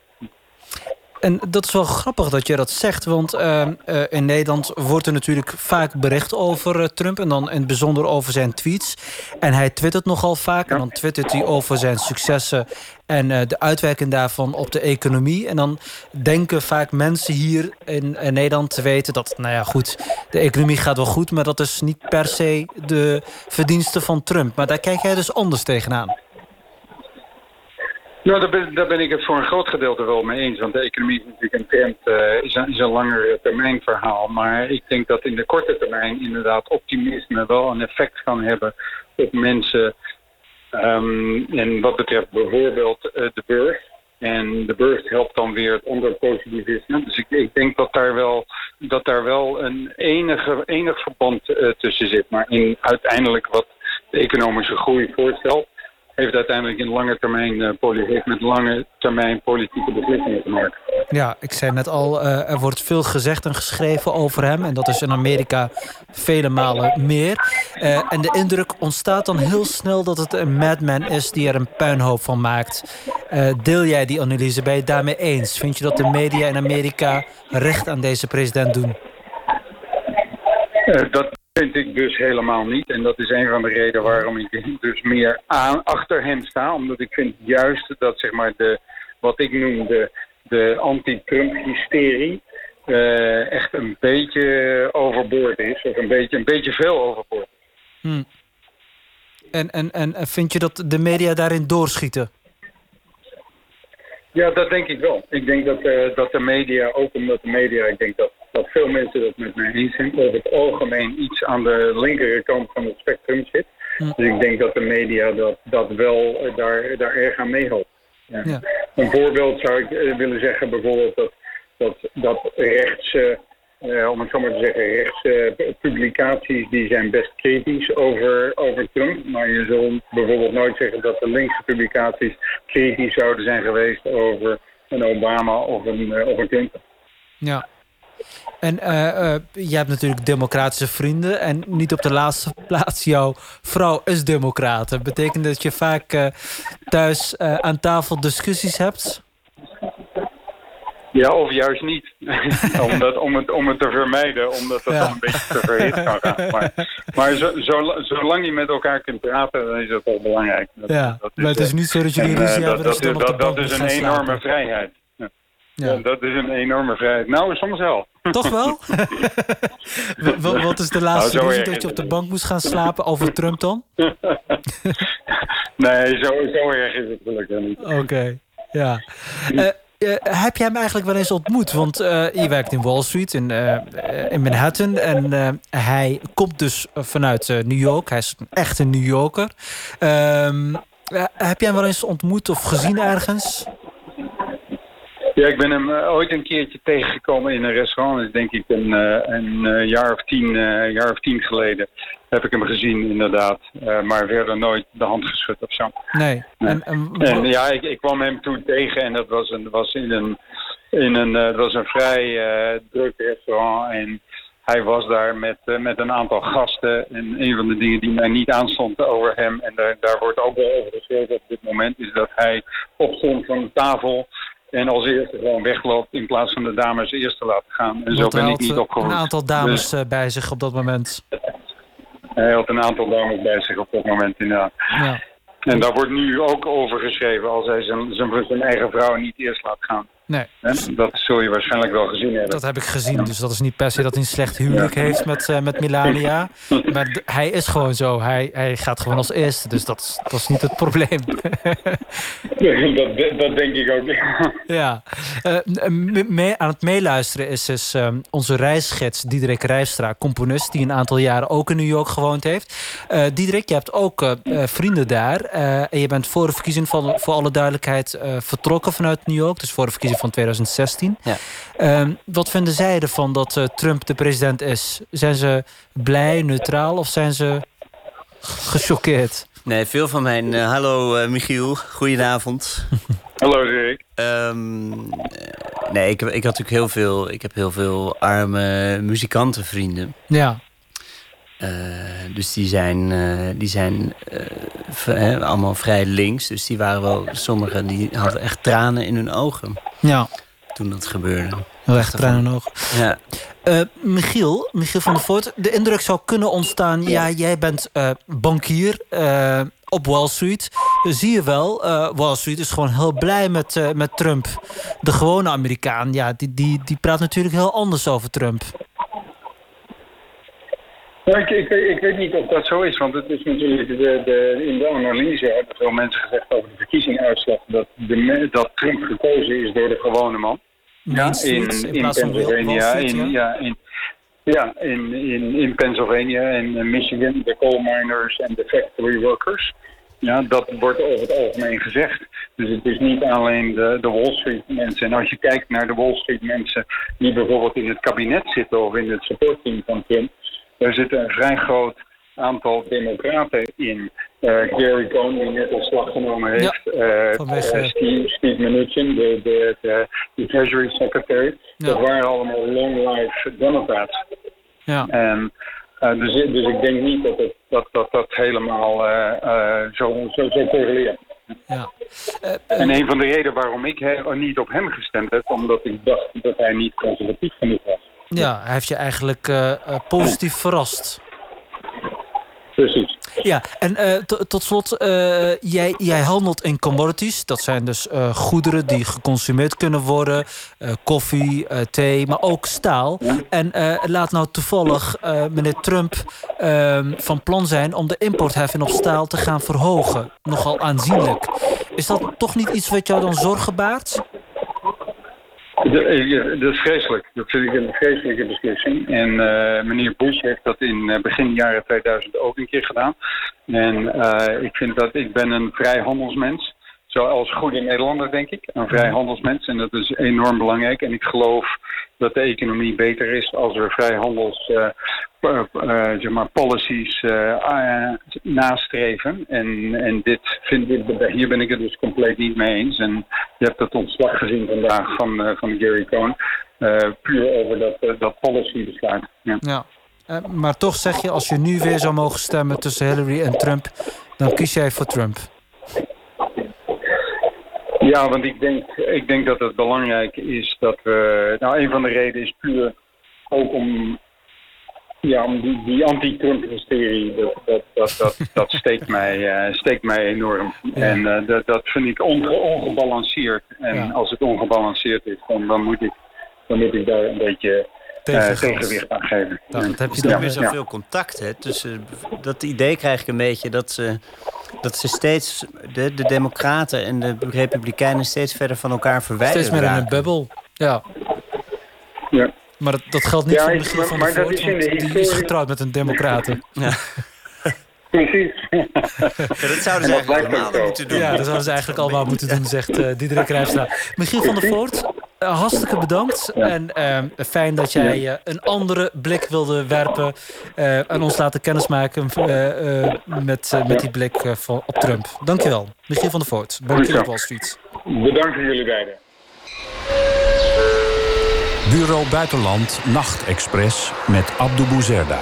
En dat is wel grappig dat je dat zegt, want uh, uh, in Nederland wordt er natuurlijk vaak bericht over uh, Trump en dan in het bijzonder over zijn tweets. En hij twittert nogal vaak en dan twittert hij over zijn successen en de uitwerking daarvan op de economie. En dan denken vaak mensen hier in, Nederland te weten dat, nou ja, goed, de economie gaat wel goed, maar dat is niet per se de verdienste van Trump. Maar daar kijk jij dus anders tegenaan. Nou, daar ben, daar ben, ik het voor een groot gedeelte wel mee eens. Want de economie is natuurlijk een trend, uh, is, een, is een langer termijn verhaal. Maar ik denk dat in de korte termijn inderdaad optimisme wel een effect kan hebben op mensen. Um, en wat betreft bijvoorbeeld uh, de beurs. En de beurs helpt dan weer het andere positivisme. Dus ik, ik, denk dat daar wel, dat daar wel een enige, enig verband uh, tussen zit. Maar in uiteindelijk wat de economische groei voorstelt heeft uiteindelijk in lange termijn, uh, heeft met lange termijn politieke beslissingen te maken. Ja, ik zei net al, uh, er wordt veel gezegd en geschreven over hem. En dat is in Amerika vele malen meer. Uh, en de indruk ontstaat dan heel snel dat het een madman is die er een puinhoop van maakt. deel jij die analyse? Ben je het daarmee eens? Vind je dat de media in Amerika recht aan deze president doen? dat vind ik dus helemaal niet. En dat is een van de redenen waarom ik dus meer aan, achter hem sta. Omdat ik vind juist dat zeg maar de, wat ik noem de, de anti-Trump-hysterie... Uh, echt een beetje overboord is. Of een beetje, een beetje veel overboord. Hmm. En, en, en vind je dat de media daarin doorschieten? Ja, dat denk ik wel. Ik denk dat, uh, dat de media, ook omdat de media, ik denk dat, dat veel mensen dat met mij eens zijn, over het algemeen iets aan de linkerkant van het spectrum zit. Ja. Dus ik denk dat de media dat, dat wel uh, daar, daar erg aan meehelpt. Ja. Ja. Een voorbeeld zou ik uh, willen zeggen, bijvoorbeeld dat, dat, dat rechts, om het zo maar te zeggen, rechts publicaties die zijn best kritisch over, over Trump. Maar je zult bijvoorbeeld nooit zeggen dat de linkse publicaties kritisch zouden zijn geweest over een Obama of een, of een Clinton. Ja. En uh, uh, je hebt natuurlijk democratische vrienden. En niet op de laatste plaats jouw vrouw is democrat. Dat betekent dat je vaak uh, thuis aan tafel discussies hebt? Ja, of juist niet. om, dat, om, het, om het te vermijden, omdat dat ja. dan een beetje te verhit kan gaan. Maar, maar zo, zo, zolang je met elkaar kunt praten, dan is dat wel belangrijk. Dat, ja, dat maar het is niet zo dat jullie ruzie hebben. Dat, dat, dat, dat is een enorme slapen. vrijheid. Ja. Ja. dat is een enorme vrijheid. Nou, soms wel. Toch wel? Wat is de laatste nou, ruzie dat je op de bank moest gaan slapen over Trump dan? nee, zo, zo erg is het gelukkig niet. Oké, okay. ja. Uh, uh, heb jij hem eigenlijk wel eens ontmoet? Want uh, je werkt in Wall Street in, uh, in Manhattan. En hij komt dus vanuit New York. Hij is een echte New Yorker. Um, heb jij hem wel eens ontmoet of gezien ergens? Ja, ik ben hem ooit een keertje tegengekomen in een restaurant. Dat is denk ik een, een jaar, of tien, jaar of tien geleden. Heb ik hem gezien, inderdaad. maar verder nooit de hand geschud of zo. Nee. nee. En, en, en, ja, ik, ik kwam hem toen tegen en dat was, een, was in een, in een, dat was een vrij druk restaurant. En hij was daar met, met een aantal gasten. En een van de dingen die mij niet aanstond over hem... en daar, daar wordt ook wel over geschreven op dit moment... is dat hij opstond van de tafel... En als eerste gewoon wegloopt in plaats van de dames eerst te laten gaan. En zo ben ik niet opgevoed. een aantal dames dus, bij zich op dat moment. Hij had een aantal dames bij zich op dat moment inderdaad. Ja. En daar wordt nu ook over geschreven als hij zijn, zijn, zijn eigen vrouw niet eerst laat gaan. Nee. Dat zul je waarschijnlijk wel gezien hebben. Dat heb ik gezien, dus dat is niet per se dat hij een slecht huwelijk ja. heeft met, uh, met Melania. Maar hij is gewoon zo. Hij, hij gaat gewoon als eerste, dus dat is, dat is niet het probleem. dat, dat denk ik ook. ja. Uh, mee, aan het meeluisteren is dus um, onze reisgids Diederik Rijstra, componist... die een aantal jaren ook in New York gewoond heeft. Uh, Diederik, je hebt ook vrienden daar. en je bent voor de verkiezing, van, voor alle duidelijkheid, vertrokken vanuit New York. Dus voor de verkiezing van 2016. Ja. Um, wat vinden zij ervan dat uh, Trump de president is? Zijn ze blij, neutraal of zijn ze gechoqueerd? Nee, veel van mijn... Uh, hallo uh, Michiel, goedenavond. hallo Rick. Um, nee, ik heb, ik had natuurlijk heel veel... Ik heb heel veel arme muzikantenvrienden. Ja. Uh, dus die zijn, uh, die zijn uh, allemaal vrij links. Dus die waren wel, sommigen die hadden echt tranen in hun ogen. Ja. toen dat gebeurde. Heel erg trein en oog. Ja. Eh, Michiel, Michiel van der Voort, de indruk zou kunnen ontstaan... ja, jij bent eh, bankier eh, op Wall Street. Zie je wel, eh, Wall Street is gewoon heel blij met, eh, met Trump. De gewone Amerikaan, ja, die, die, die praat natuurlijk heel anders over Trump. Nou, ik, ik, weet- ik weet niet of dat zo is, want het is natuurlijk de, de, in de analyse hebben veel mensen gezegd over de verkiezingsuitslag dat, de, dat Trump gekozen is door de gewone man. Street in Wall- Wall Pennsylvania, in, ja. ja, in, ja, in, in, in Pennsylvania en in Michigan, de coal miners en de factory workers. Ja, dat wordt over het algemeen gezegd. Dus het is niet alleen de, de Wall Street mensen. En als je kijkt naar de Wall Street mensen die bijvoorbeeld in het kabinet zitten of in het supportteam van Trump, daar zit een vrij groot aantal democraten in. Eh, Gary Cohn, die net slag genomen heeft. eh, vanwege- eh, Steve, Steve Mnuchin, de, de, de, de Treasury Secretary. Ja. Dat waren allemaal long-life Democrats. Ja. En, eh, dus, dus ik denk niet dat het, dat, dat, dat helemaal eh, eh, zo, zo, zo correleert. Ja. En een van de redenen waarom ik niet op hem gestemd heb, omdat ik dacht dat hij niet conservatief genoeg was. Ja, hij heeft je eigenlijk eh, eh, positief verrast. Precies. Ja, en eh, to- tot slot, jij, jij handelt in commodities. Dat zijn dus goederen die geconsumeerd kunnen worden. Koffie, thee, maar ook staal. En laat nou toevallig meneer Trump eh, van plan zijn... om de importheffing op staal te gaan verhogen. Nogal aanzienlijk. Is dat toch niet iets wat jou dan zorgen baart? Eh, dat is vreselijk. Dat vind ik een vreselijke beslissing. En eh, meneer Bush heeft dat in eh, begin jaren 2000 ook een keer gedaan. En ik vind dat ik ben een vrijhandelsmens. Zoals goede Nederlander, denk ik. Een vrijhandelsmens. En dat is enorm belangrijk. En ik geloof dat de economie beter is als we vrijhandels eh, zeg maar policies nastreven. En, en dit vind ik, hier ben ik het dus compleet niet mee eens. En je hebt het ontslag gezien vandaag van, van Gary Cohn. puur over dat, dat policy besluit. Ja. Ja. Maar toch zeg je, als je nu weer zou mogen stemmen tussen Hillary en Trump... dan kies jij voor Trump. Ja, want ik denk, ik denk dat het belangrijk is dat we. Nou, een van de redenen is puur ook om. Ja, om die, die anti-Trump-hysterie, dat, dat, dat, dat, dat steekt, mij, eh, steekt mij enorm. En eh, dat, dat vind ik onge- ongebalanceerd. En als het ongebalanceerd is, dan, dan, moet, ik, dan moet ik daar een beetje eh, Tegengas. tegenwicht aan geven. Dat Ja. heb je dan weer zoveel contact. Hè? Dus, eh, dat idee krijg ik een beetje dat ze, dat ze steeds, de, de Democraten en de Republikeinen, steeds verder van elkaar verwijderen. Steeds meer in een bubbel. Ja. Ja. Maar dat, dat geldt niet Ja, voor Michiel maar- van dat Voort, is in want de die is getrouwd met een democraten. Ja. Precies. dat zouden ze eigenlijk allemaal moeten doen. Ja, dat zouden ze eigenlijk allemaal moeten doen, zegt eh Diederik Rijfstra. Michiel van der Voort, eh, hartstikke bedankt. En eh, fijn dat jij eh, een andere blik wilde werpen... eh, en ons laten kennismaken eh, eh, met, met die blik van, op Trump. Dankjewel. Michiel van der Voort, bankier op Wall Street. Bedankt voor jullie beiden. Bureau Buitenland Nachtexpress met Abdou Bouzerda.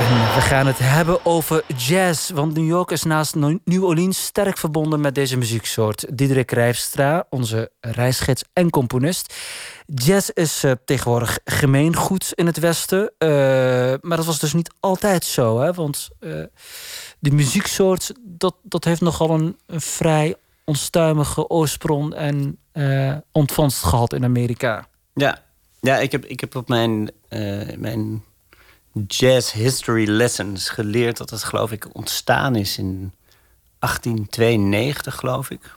En we gaan het hebben over jazz. Want New York is naast New Orleans sterk verbonden met deze muzieksoort. Diederik Rijfstra, onze reisgids en componist. Jazz is eh, tegenwoordig gemeengoed in het Westen. eh, maar dat was dus niet altijd zo. Hè? Want eh die muzieksoort, dat, dat heeft nogal een, vrij onstuimige oorsprong en ontvangst gehad in Amerika. Ja, ja ik, heb, ik heb op mijn, mijn jazz history lessons geleerd dat het geloof ik ontstaan is in 1892, geloof ik.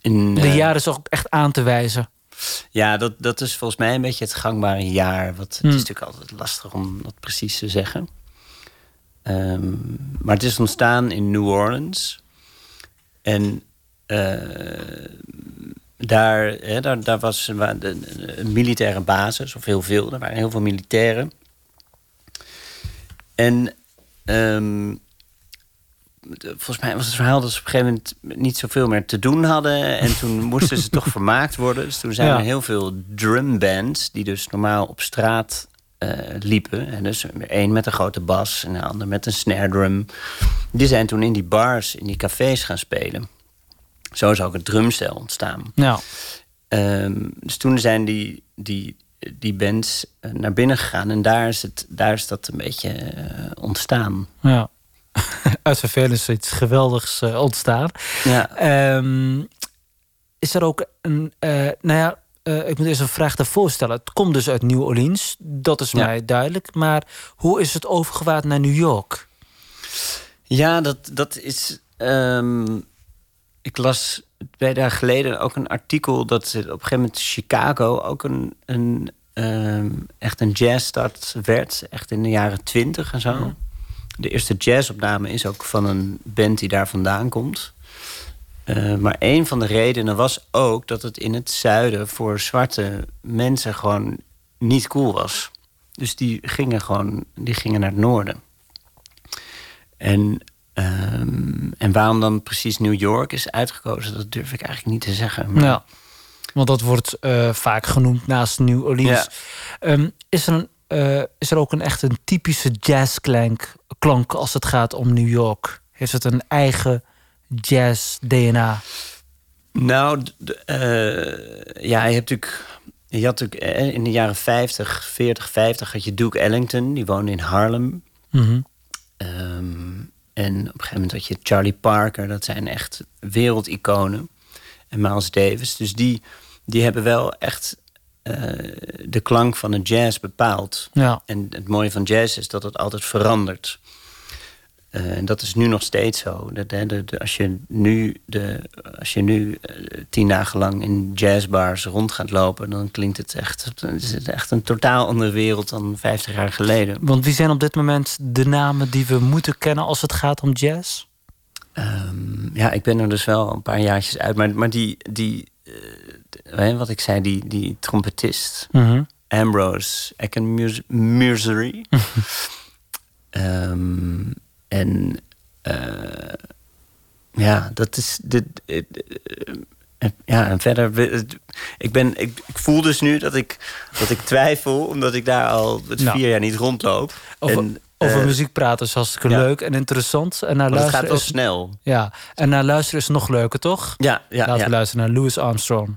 In, De eh, jaren is ook echt aan te wijzen. Ja, dat, dat is volgens mij een beetje het gangbare jaar. Wat, Hmm. Het is natuurlijk altijd lastig om dat precies te zeggen. Ehm, maar het is ontstaan in New Orleans. En eh, daar, hè, daar, daar was een, een militaire basis, of heel veel. Er waren heel veel militairen. En ehm, de- volgens mij was het verhaal dat ze op een gegeven moment niet zoveel meer te doen hadden. En toen moesten ze toch vermaakt worden. Dus toen zijn Ja. er heel veel drumbands die dus normaal op straat eh, liepen. En dus één met een grote bas en een ander met een snare drum. Die zijn toen in die bars, in die cafés gaan spelen. Zo is ook het drumstel ontstaan. Ja. Ehm, dus toen zijn die, die, die bands eh, naar binnen gegaan. En daar is, het, daar is dat een beetje eh, ontstaan. Ja. Uit vervelend is iets geweldigs eh, ontstaan. Ja. Ehm, is er ook een. nou ja, ik moet eerst een vraag daarvoor stellen. Het komt dus uit New Orleans, dat is Ja. mij duidelijk. Maar hoe is het overgewaard naar New York? Ja, dat, dat is. ehm, ik las twee dagen geleden ook een artikel dat op een gegeven moment Chicago ook een, een ehm, echt een jazzstad werd, echt in de jaren twintig en zo. De eerste jazzopname is ook van een band die daar vandaan komt. Eh, maar een van de redenen was ook dat het in het zuiden voor zwarte mensen gewoon niet cool was. Dus die gingen gewoon die gingen naar het noorden. En, ehm, en waarom dan precies New York is uitgekozen, dat durf ik eigenlijk niet te zeggen. Maar Ja. Want dat wordt eh, vaak genoemd naast New Orleans. Ehm, is, er een, eh, is er ook een echt een typische jazzklank klank als het gaat om New York? Heeft het een eigen jazz-DNA? Nou, eh, ja, je hebt natuurlijk. Je had natuurlijk in de jaren 50, 40, 50 had je Duke Ellington, die woonde in Harlem. Ehm, en op een gegeven moment had je Charlie Parker, dat zijn echt wereldiconen. En Miles Davis. Dus die, die hebben wel echt eh, de klank van de jazz bepaald. Ja. En het mooie van jazz is dat het altijd verandert. Eh, en dat is nu nog steeds zo. Dat, hè, de, de- als je nu, de, als je nu eh, tien dagen lang in jazzbars rond gaat lopen, dan klinkt het echt, het is echt een totaal andere wereld dan 50 jaar geleden. Want wie zijn op dit moment de namen die we moeten kennen als het gaat om jazz? Ehm, ja, ik ben er dus wel een paar jaartjes uit. Maar, maar die, die eh, wat ik zei, die, die trompetist, Mhm. Ambrose Ekenmusery. Ehm en eh, ja, dat is. Dit, eh, eh, ja, en verder. Ik, ben, ik, ik voel dus nu dat ik, dat ik twijfel, omdat ik daar al het Nou. vier jaar niet rondloop. Over, En, over muziek praten is hartstikke ja. leuk en interessant. En naar want het luisteren gaat wel is, snel. Ja, en naar luisteren is nog leuker, toch? Ja, ja, Laten ja. we luisteren naar Louis Armstrong.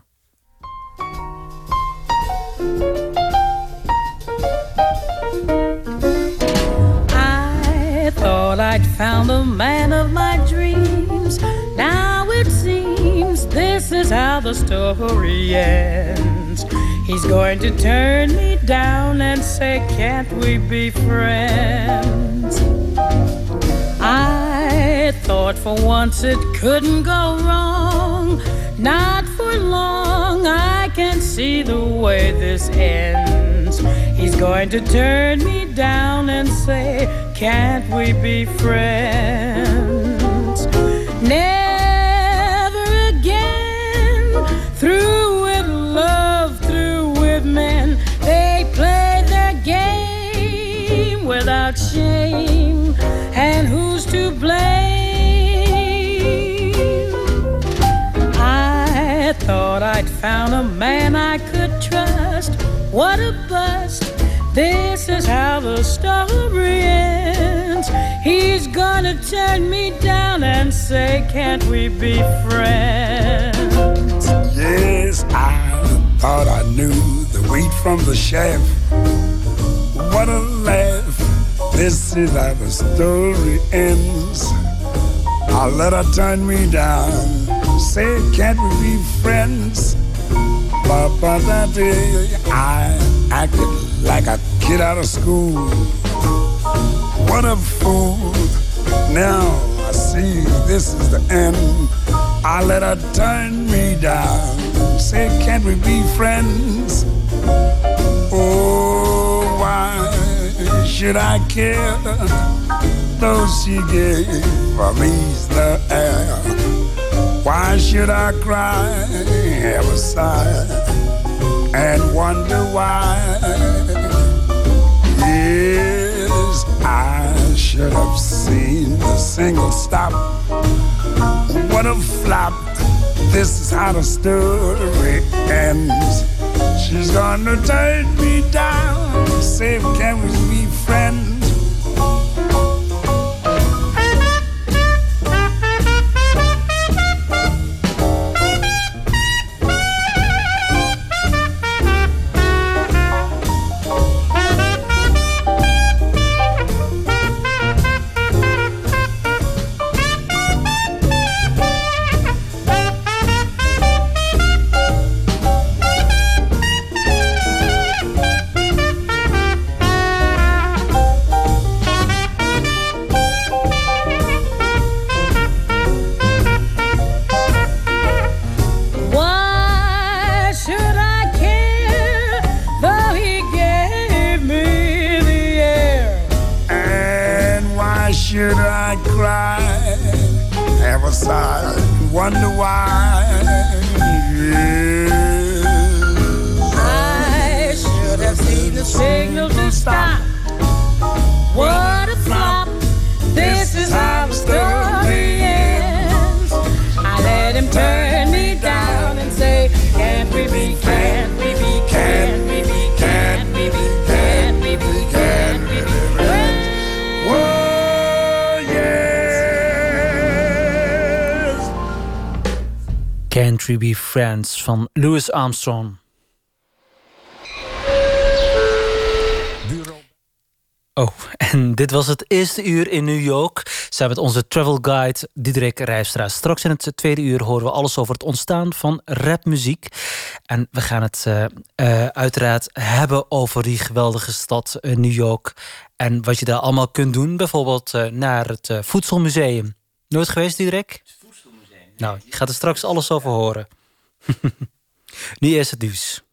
Thought I'd found the man of my dreams. Now it seems this is how the story ends. He's going to turn me down and say, Can't we be friends? I thought for once it couldn't go wrong. Not for long, I can see the way this ends. He's going to turn me down and say, Can't we be friends? Never again. Through with love, through with men. They play their game without shame. And who's to blame? I thought I'd found a man I could trust. What a bust. This is how the story ends. He's gonna turn me down and say, Can't we be friends? Yes, I thought I knew the wheat from the chaff. What a laugh. This is how the story ends. I let her turn me down. Say, can't we be friends? But by that day I acted like a kid out of school. What a fool. Now I see this is the end. I let her turn me down. Say, can't we be friends? Oh, why should I care? Though she gave me the air. Why should I cry, have a sigh, and wonder why? Yes, I should have seen the single stop. What a flop. This is how the story ends. She's gonna turn me down. Say, can we be friends? Louis Armstrong. Oh, en dit was het eerste uur in New York. Samen met onze travel guide Diederik Rijstra. Straks in het tweede uur horen we alles over het ontstaan van rapmuziek. En we gaan het eh, eh, uiteraard hebben over die geweldige stad eh, New York. En wat je daar allemaal kunt doen. Bijvoorbeeld eh, naar het Voedselmuseum. Nooit geweest, Diederik? Het Voedselmuseum. Nou, je gaat er straks alles over horen. Nu is het nieuws.